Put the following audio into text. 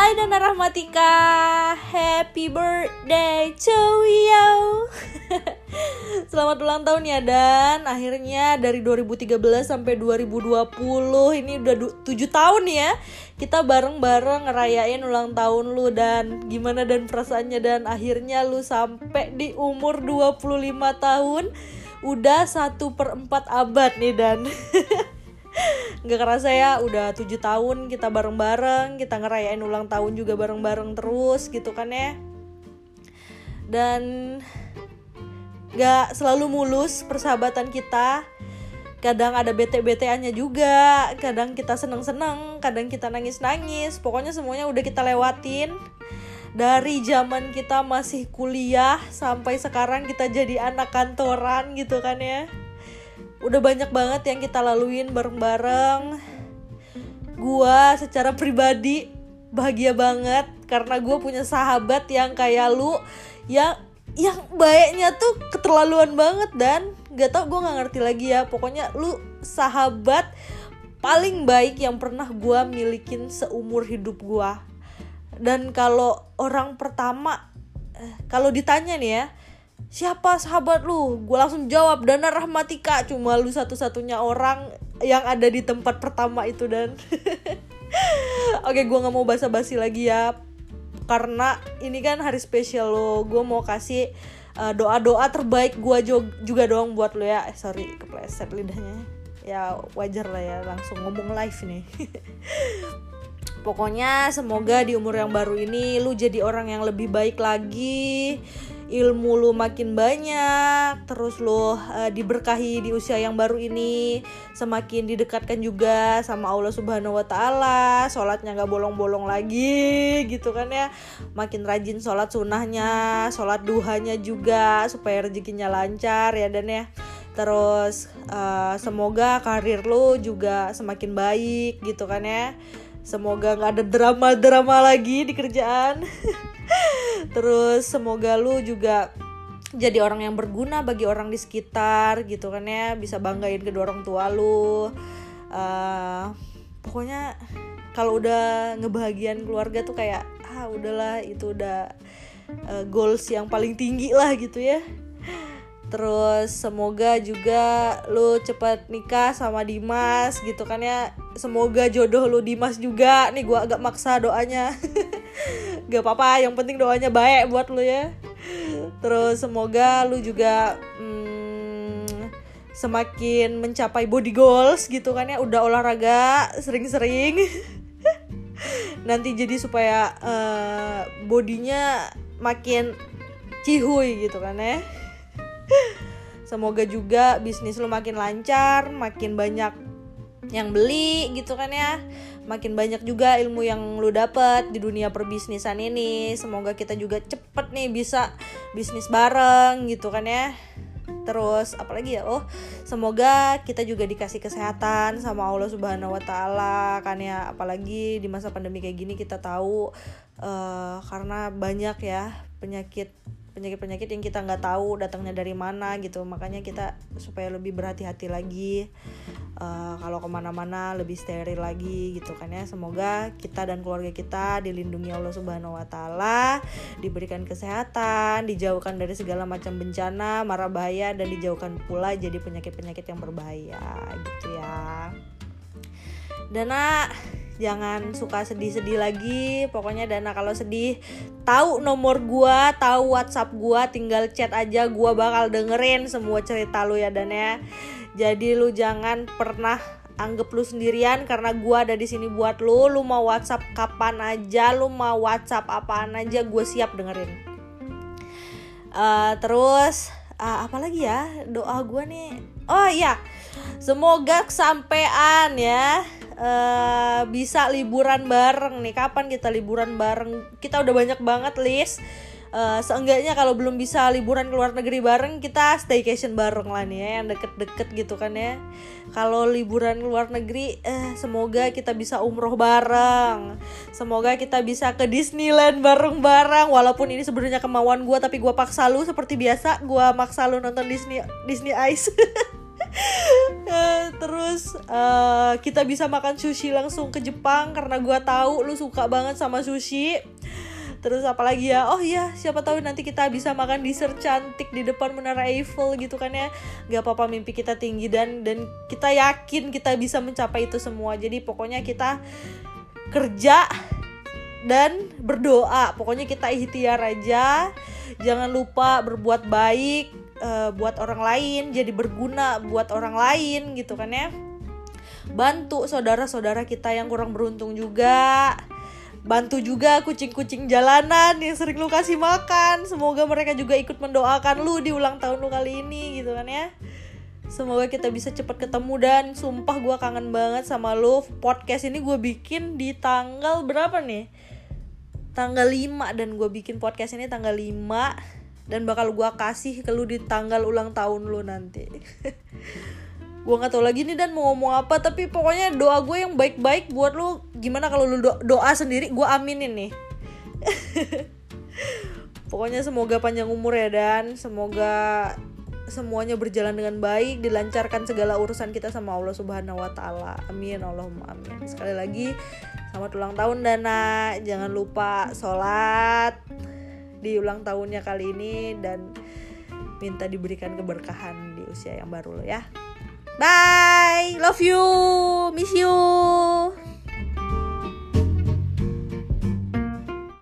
Hai Dana Rahmatika, happy birthday to you. Selamat ulang tahun ya Dan. Akhirnya dari 2013 sampai 2020 ini udah 7 tahun ya. Kita bareng-bareng ngerayain ulang tahun lu dan gimana dan perasaannya dan akhirnya lu sampai di umur 25 tahun udah satu per 4 abad nih Dan. nggak kerasa ya udah tujuh tahun kita bareng-bareng kita ngerayain ulang tahun juga bareng-bareng terus gitu kan ya. Dan nggak selalu mulus persahabatan kita. Kadang ada bete-beteannya juga kadang kita seneng-seneng kadang kita nangis-nangis. Pokoknya semuanya udah kita lewatin. Dari zaman kita masih kuliah sampai sekarang kita jadi anak kantoran gitu kan ya udah banyak banget yang kita laluin bareng-bareng. Gua secara pribadi bahagia banget karena gue punya sahabat yang kayak lu yang yang baiknya tuh keterlaluan banget dan gak tau gue nggak ngerti lagi ya. Pokoknya lu sahabat paling baik yang pernah gue milikin seumur hidup gue dan kalau orang pertama eh, kalau ditanya nih ya siapa sahabat lu? Gue langsung jawab Dana Rahmatika. Cuma lu satu-satunya orang yang ada di tempat pertama itu dan. Oke gue nggak mau basa-basi lagi ya. Karena ini kan hari spesial lo. Gue mau kasih uh, doa-doa terbaik gue juga dong buat lo ya. Eh, sorry kepleset lidahnya. Ya wajar lah ya langsung ngomong live nih. Pokoknya semoga di umur yang baru ini lu jadi orang yang lebih baik lagi ilmu lu makin banyak terus lu uh, diberkahi di usia yang baru ini semakin didekatkan juga sama Allah Subhanahu Wa Taala sholatnya nggak bolong-bolong lagi gitu kan ya. Makin rajin sholat sunnahnya sholat duhanya juga supaya rezekinya lancar ya dan ya. Terus uh, semoga karir lu juga semakin baik gitu kan ya. Semoga nggak ada drama-drama lagi di kerjaan terus semoga lu juga jadi orang yang berguna bagi orang di sekitar gitu kan ya. Bisa banggain kedua orang tua lu. Uh, pokoknya kalau udah ngebahagian keluarga tuh kayak ah udahlah itu udah uh, goals yang paling tinggi lah gitu ya. Terus semoga juga lu cepat nikah sama Dimas gitu kan ya. Semoga jodoh lu Dimas juga. Nih gua agak maksa doanya gak apa-apa yang penting doanya baik buat lu ya. Terus semoga lu juga hmm, semakin mencapai body goals gitu kan ya. Udah olahraga sering-sering. Nanti jadi supaya uh, bodinya makin cihuy gitu kan ya. Semoga juga bisnis lu makin lancar makin banyak yang beli gitu kan ya. Makin banyak juga ilmu yang lu dapet di dunia perbisnisan ini. Semoga kita juga cepet nih bisa bisnis bareng gitu kan ya. Terus apalagi ya oh semoga kita juga dikasih kesehatan sama Allah Subhanahu Wa Taala kan ya. Apalagi di masa pandemi kayak gini kita tahu uh, karena banyak ya penyakit penyakit-penyakit yang kita nggak tahu datangnya dari mana gitu. Makanya kita supaya lebih berhati-hati lagi uh, kalau ke mana-mana lebih steril lagi gitu kan ya. Semoga kita dan keluarga kita dilindungi Allah Subhanahu Wa Taala diberikan kesehatan dijauhkan dari segala macam bencana mara bahaya dan dijauhkan pula jadi penyakit-penyakit yang berbahaya gitu ya. Dana jangan suka sedih-sedih lagi. Pokoknya Dana kalau sedih tahu nomor gua tahu WhatsApp gua tinggal chat aja gua bakal dengerin semua cerita lu ya Dan ya. Jadi lu jangan pernah anggap lu sendirian karena gua ada di sini buat lu. Lu mau WhatsApp kapan aja lu mau WhatsApp apaan aja gue siap dengerin. Uh, terus uh, apa lagi ya? Doa gua nih. Oh iya. Semoga kesampaian ya uh, bisa liburan bareng nih. Kapan kita liburan bareng? Kita udah banyak banget list uh, seenggaknya kalau belum bisa liburan ke luar negeri bareng kita staycation bareng lah nih ya yang deket-deket gitu kan ya. Kalau liburan ke luar negeri eh, semoga kita bisa umroh bareng. Semoga kita bisa ke Disneyland bareng-bareng. Walaupun ini sebenarnya kemauan gue tapi gue paksa lu seperti biasa. Gue maksa lu nonton Disney Disney Ice terus uh, kita bisa makan sushi langsung ke Jepang karena gue tahu lu suka banget sama sushi. Terus apalagi ya? Oh iya siapa tahu nanti kita bisa makan dessert cantik di depan menara Eiffel gitu kan ya. Gak apa-apa mimpi kita tinggi dan dan kita yakin kita bisa mencapai itu semua. Jadi pokoknya kita kerja dan berdoa. Pokoknya kita ikhtiar aja. Jangan lupa berbuat baik uh, buat orang lain jadi berguna buat orang lain gitu kan ya. Bantu saudara-saudara kita yang kurang beruntung juga. Bantu juga kucing-kucing jalanan yang sering lu kasih makan. Semoga mereka juga ikut mendoakan lu di ulang tahun lu kali ini gitu kan ya. Semoga kita bisa cepat ketemu dan sumpah gue kangen banget sama lu. Podcast ini gue bikin di tanggal berapa nih? Tanggal 5 dan gue bikin podcast ini tanggal 5 dan bakal gue kasih ke lu di tanggal ulang tahun lu nanti. Gue nggak tahu lagi nih dan mau ngomong apa tapi pokoknya doa gue yang baik-baik buat lu gimana kalau lu do doa sendiri gue aminin nih. Pokoknya semoga panjang umur ya dan. Semoga semuanya berjalan dengan baik dilancarkan segala urusan kita sama Allah Subhanahu wa taala. Amin Allahumma amin. Sekali lagi selamat ulang tahun Dana. Jangan lupa sholat di ulang tahunnya kali ini dan minta diberikan keberkahan di usia yang baru lo ya Bye. Love you. Miss you.